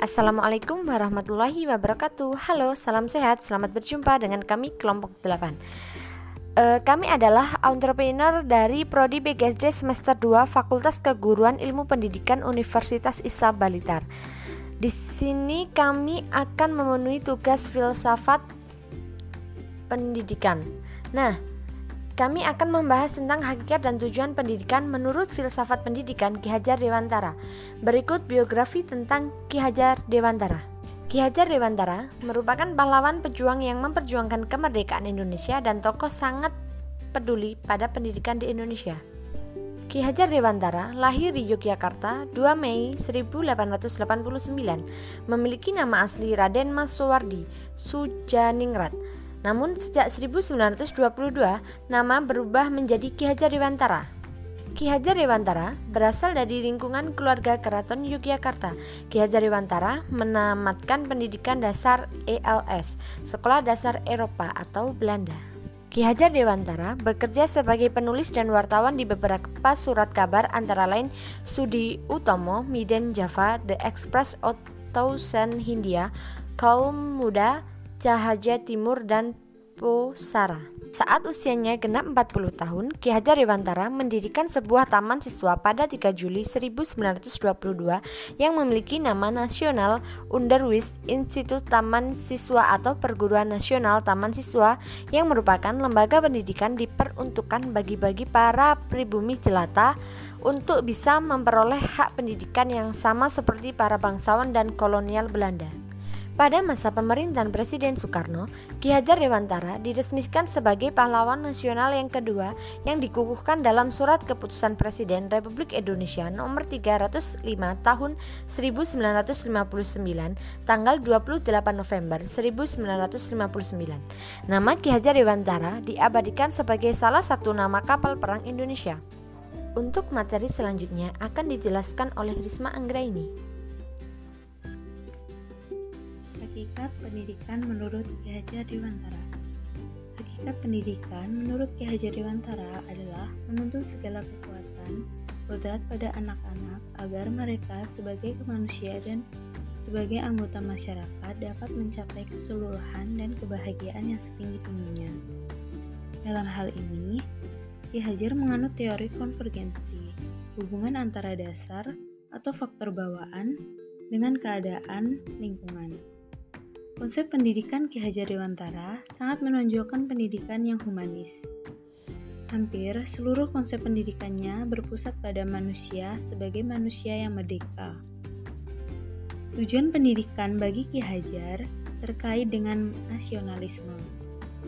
Assalamualaikum warahmatullahi wabarakatuh. Halo, salam sehat, selamat berjumpa dengan kami kelompok 8 e, Kami adalah entrepreneur dari Prodi BGSD semester 2 Fakultas Keguruan Ilmu Pendidikan Universitas Islam Balitar. Di sini kami akan memenuhi tugas filsafat pendidikan. Nah, kami akan membahas tentang hakikat dan tujuan pendidikan menurut filsafat pendidikan Ki Hajar Dewantara. Berikut biografi tentang Ki Hajar Dewantara. Ki Hajar Dewantara merupakan pahlawan pejuang yang memperjuangkan kemerdekaan Indonesia dan tokoh sangat peduli pada pendidikan di Indonesia. Ki Hajar Dewantara lahir di Yogyakarta 2 Mei 1889, memiliki nama asli Raden Mas Suwardi Sujaningrat namun sejak 1922 nama berubah menjadi Ki Hajar Dewantara. Ki Hajar Dewantara berasal dari lingkungan keluarga keraton Yogyakarta. Ki Hajar Dewantara menamatkan pendidikan dasar ELS, Sekolah Dasar Eropa atau Belanda. Ki Hajar Dewantara bekerja sebagai penulis dan wartawan di beberapa surat kabar antara lain Sudi Utomo, Miden Java, The Express Otousan Hindia, Kaum Muda, Cahaja Timur dan Posara. Saat usianya genap 40 tahun, Ki Hajar Dewantara mendirikan sebuah taman siswa pada 3 Juli 1922 yang memiliki nama nasional Underwis Institut Taman Siswa atau Perguruan Nasional Taman Siswa yang merupakan lembaga pendidikan diperuntukkan bagi-bagi para pribumi jelata untuk bisa memperoleh hak pendidikan yang sama seperti para bangsawan dan kolonial Belanda. Pada masa pemerintahan Presiden Soekarno, Ki Hajar Dewantara diresmikan sebagai pahlawan nasional yang kedua yang dikukuhkan dalam surat keputusan Presiden Republik Indonesia nomor 305 tahun 1959 tanggal 28 November 1959. Nama Ki Hajar Dewantara diabadikan sebagai salah satu nama kapal perang Indonesia. Untuk materi selanjutnya akan dijelaskan oleh Risma Anggraini. Hakikat pendidikan menurut Ki Hajar Dewantara Hakikat pendidikan menurut Ki Hajar Dewantara adalah menuntut segala kekuatan kodrat pada anak-anak agar mereka sebagai manusia dan sebagai anggota masyarakat dapat mencapai keseluruhan dan kebahagiaan yang setinggi-tingginya. Dalam hal ini, Ki Hajar menganut teori konvergensi, hubungan antara dasar atau faktor bawaan dengan keadaan lingkungan. Konsep pendidikan Ki Hajar Dewantara sangat menonjolkan pendidikan yang humanis. Hampir seluruh konsep pendidikannya berpusat pada manusia sebagai manusia yang merdeka. Tujuan pendidikan bagi Ki Hajar terkait dengan nasionalisme,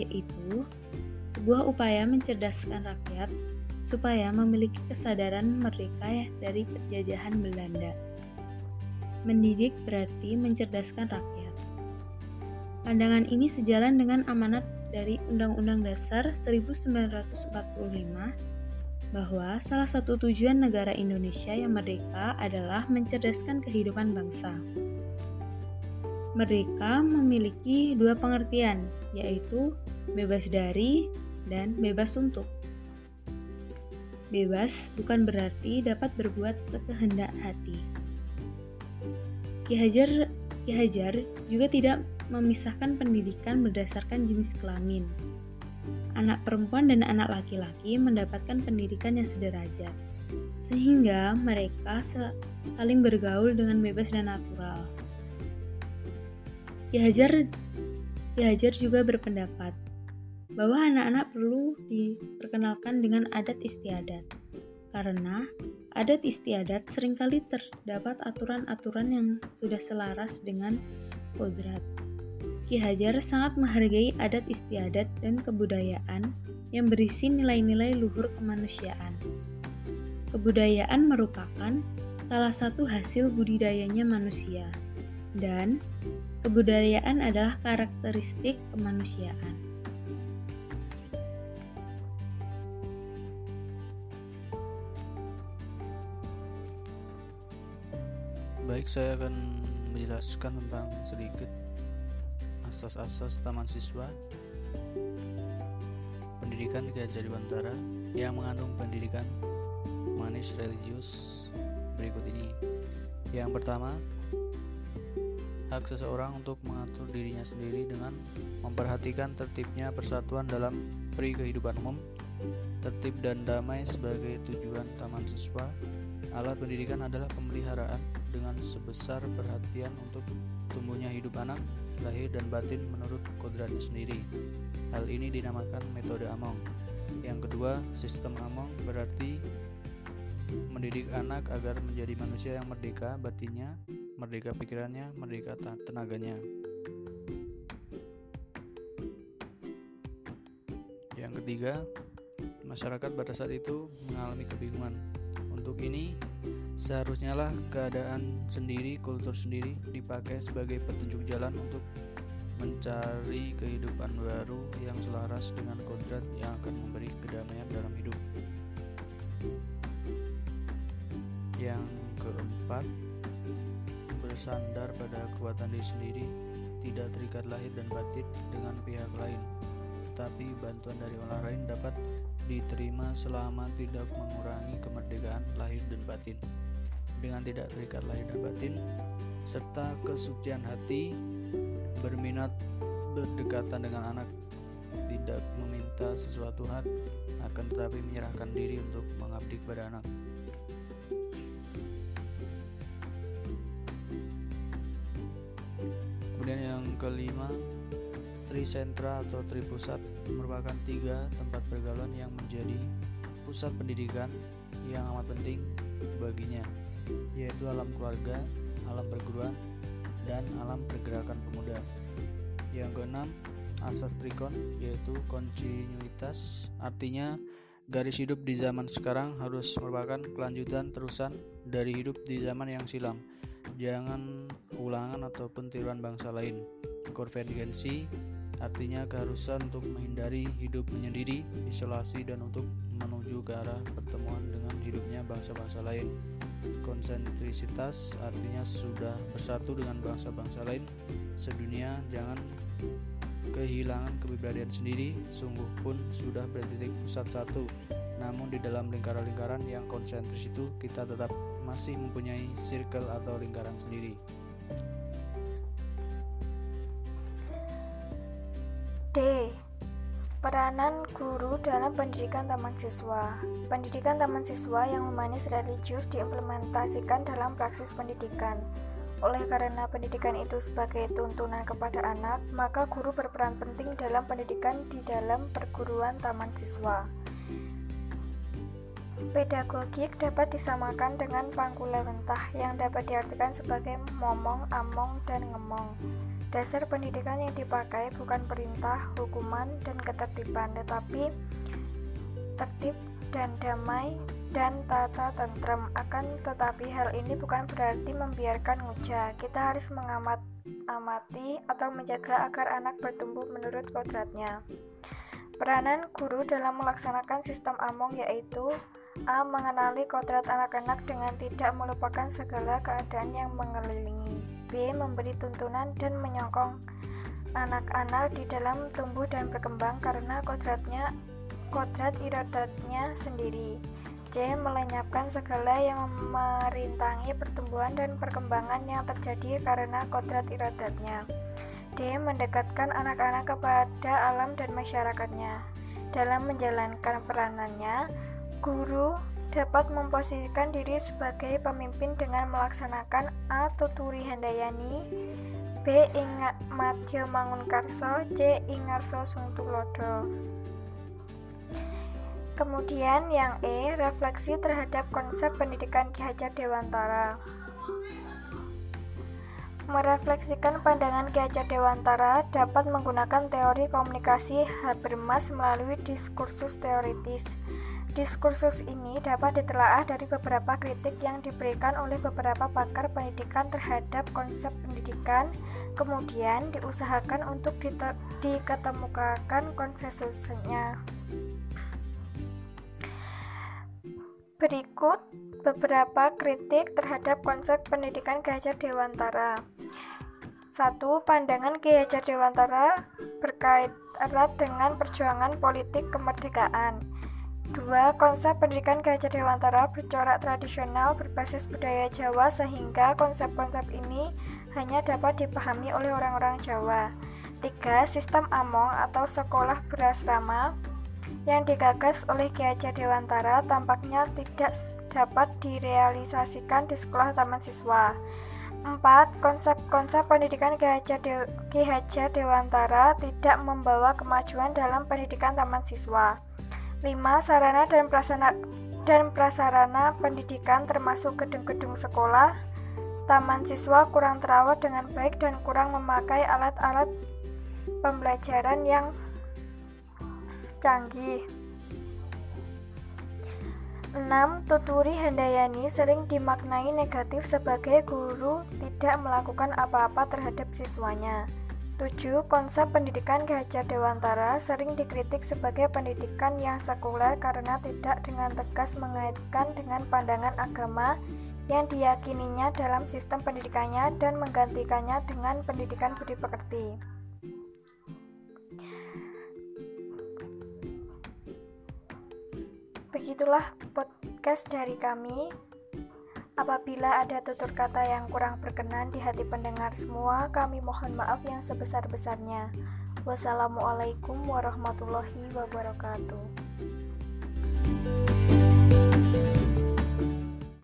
yaitu sebuah upaya mencerdaskan rakyat supaya memiliki kesadaran merdeka dari penjajahan Belanda. Mendidik berarti mencerdaskan rakyat. Pandangan ini sejalan dengan amanat dari Undang-Undang Dasar 1945 bahwa salah satu tujuan negara Indonesia yang merdeka adalah mencerdaskan kehidupan bangsa. Merdeka memiliki dua pengertian, yaitu bebas dari dan bebas untuk. Bebas bukan berarti dapat berbuat sekehendak hati. Ki Hajar, Ki Hajar juga tidak memisahkan pendidikan berdasarkan jenis kelamin. Anak perempuan dan anak laki-laki mendapatkan pendidikan yang sederajat, sehingga mereka saling bergaul dengan bebas dan natural. Ki Hajar, Ki Hajar juga berpendapat bahwa anak-anak perlu diperkenalkan dengan adat istiadat, karena adat istiadat sering kali terdapat aturan-aturan yang sudah selaras dengan kodrat. Ki Hajar sangat menghargai adat istiadat dan kebudayaan yang berisi nilai-nilai luhur kemanusiaan. Kebudayaan merupakan salah satu hasil budidayanya manusia, dan kebudayaan adalah karakteristik kemanusiaan. Baik, saya akan menjelaskan tentang sedikit asas-asas taman siswa pendidikan Hajar Dewantara yang mengandung pendidikan manis religius berikut ini yang pertama hak seseorang untuk mengatur dirinya sendiri dengan memperhatikan tertibnya persatuan dalam peri kehidupan umum, tertib dan damai sebagai tujuan taman siswa. Alat pendidikan adalah pemeliharaan dengan sebesar perhatian untuk tumbuhnya hidup anak, lahir dan batin menurut kodratnya sendiri. Hal ini dinamakan metode Among. Yang kedua, sistem Among berarti mendidik anak agar menjadi manusia yang merdeka batinnya, merdeka pikirannya, merdeka tenaganya. Yang ketiga, masyarakat pada saat itu mengalami kebingungan. Untuk ini, seharusnya lah keadaan sendiri, kultur sendiri dipakai sebagai petunjuk jalan untuk mencari kehidupan baru yang selaras dengan kodrat yang akan memberi kedamaian dalam hidup. Yang keempat, bersandar pada kekuatan diri sendiri, tidak terikat lahir dan batin dengan pihak lain, tetapi bantuan dari orang lain dapat diterima selama tidak mengurangi kemerdekaan lahir dan batin. Dengan tidak terikat lahir dan batin, serta kesucian hati, berminat berdekatan dengan anak, tidak meminta sesuatu hal, akan tetapi menyerahkan diri untuk mengabdi kepada anak. Kemudian yang kelima, Trisentra atau Tripusat merupakan tiga tempat pergaulan yang menjadi pusat pendidikan yang amat penting baginya, yaitu alam keluarga, alam perguruan, dan alam pergerakan pemuda. Yang keenam, asas trikon yaitu kontinuitas, artinya garis hidup di zaman sekarang harus merupakan kelanjutan terusan dari hidup di zaman yang silam jangan ulangan ataupun tiruan bangsa lain. Konvergensi artinya keharusan untuk menghindari hidup menyendiri, isolasi, dan untuk menuju ke arah pertemuan dengan hidupnya bangsa-bangsa lain. Konsentrisitas artinya sesudah bersatu dengan bangsa-bangsa lain sedunia, jangan kehilangan kepribadian sendiri, sungguh pun sudah bertitik pusat satu. Namun di dalam lingkaran-lingkaran yang konsentris itu kita tetap masih mempunyai circle atau lingkaran sendiri. D. Peranan guru dalam pendidikan taman siswa. Pendidikan taman siswa yang humanis religius diimplementasikan dalam praksis pendidikan. Oleh karena pendidikan itu sebagai tuntunan kepada anak, maka guru berperan penting dalam pendidikan di dalam perguruan taman siswa. Pedagogik dapat disamakan dengan pangkulawentah yang dapat diartikan sebagai momong, among, dan ngemong. Dasar pendidikan yang dipakai bukan perintah, hukuman, dan ketertiban, tetapi tertib dan damai dan tata tentrem. Akan tetapi hal ini bukan berarti membiarkan nguja. Kita harus mengamat amati atau menjaga agar anak bertumbuh menurut kodratnya. Peranan guru dalam melaksanakan sistem among yaitu A. Mengenali kodrat anak-anak dengan tidak melupakan segala keadaan yang mengelilingi. B. Memberi tuntunan dan menyokong anak-anak di dalam tumbuh dan berkembang karena kodratnya kodrat iradatnya sendiri. C. Melenyapkan segala yang merintangi pertumbuhan dan perkembangan yang terjadi karena kodrat iradatnya. D. Mendekatkan anak-anak kepada alam dan masyarakatnya. Dalam menjalankan peranannya, Guru dapat memposisikan diri sebagai pemimpin dengan melaksanakan A. Tuturi Handayani B. Ingat Madya Mangunkarso C. Ingarso Sungtulodo Kemudian yang E, refleksi terhadap konsep pendidikan Ki Hajar Dewantara. Merefleksikan pandangan Ki Hajar Dewantara dapat menggunakan teori komunikasi Habermas melalui diskursus teoritis. Diskursus ini dapat ditelaah dari beberapa kritik yang diberikan oleh beberapa pakar pendidikan terhadap konsep pendidikan, kemudian diusahakan untuk diketemukan konsensusnya. Berikut beberapa kritik terhadap konsep pendidikan Hajar Dewantara. Satu, pandangan Ki Hajar Dewantara berkait erat dengan perjuangan politik kemerdekaan. Dua, konsep pendidikan Hajar Dewantara bercorak tradisional berbasis budaya Jawa sehingga konsep-konsep ini hanya dapat dipahami oleh orang-orang Jawa. Tiga, sistem Among atau sekolah berasrama yang digagas oleh Hajar Dewantara tampaknya tidak dapat direalisasikan di sekolah taman siswa. 4. Konsep-konsep pendidikan Ki Hajar Dewantara tidak membawa kemajuan dalam pendidikan taman siswa. 5. Sarana dan prasarana dan prasarana pendidikan termasuk gedung-gedung sekolah, taman siswa kurang terawat dengan baik dan kurang memakai alat-alat pembelajaran yang canggih. 6. Tuturi Handayani sering dimaknai negatif sebagai guru tidak melakukan apa-apa terhadap siswanya. 7. Konsep pendidikan Ki Hajar Dewantara sering dikritik sebagai pendidikan yang sekuler karena tidak dengan tegas mengaitkan dengan pandangan agama yang diyakininya dalam sistem pendidikannya dan menggantikannya dengan pendidikan budi pekerti. Begitulah podcast dari kami. Apabila ada tutur kata yang kurang berkenan di hati pendengar semua, kami mohon maaf yang sebesar-besarnya. Wassalamualaikum warahmatullahi wabarakatuh.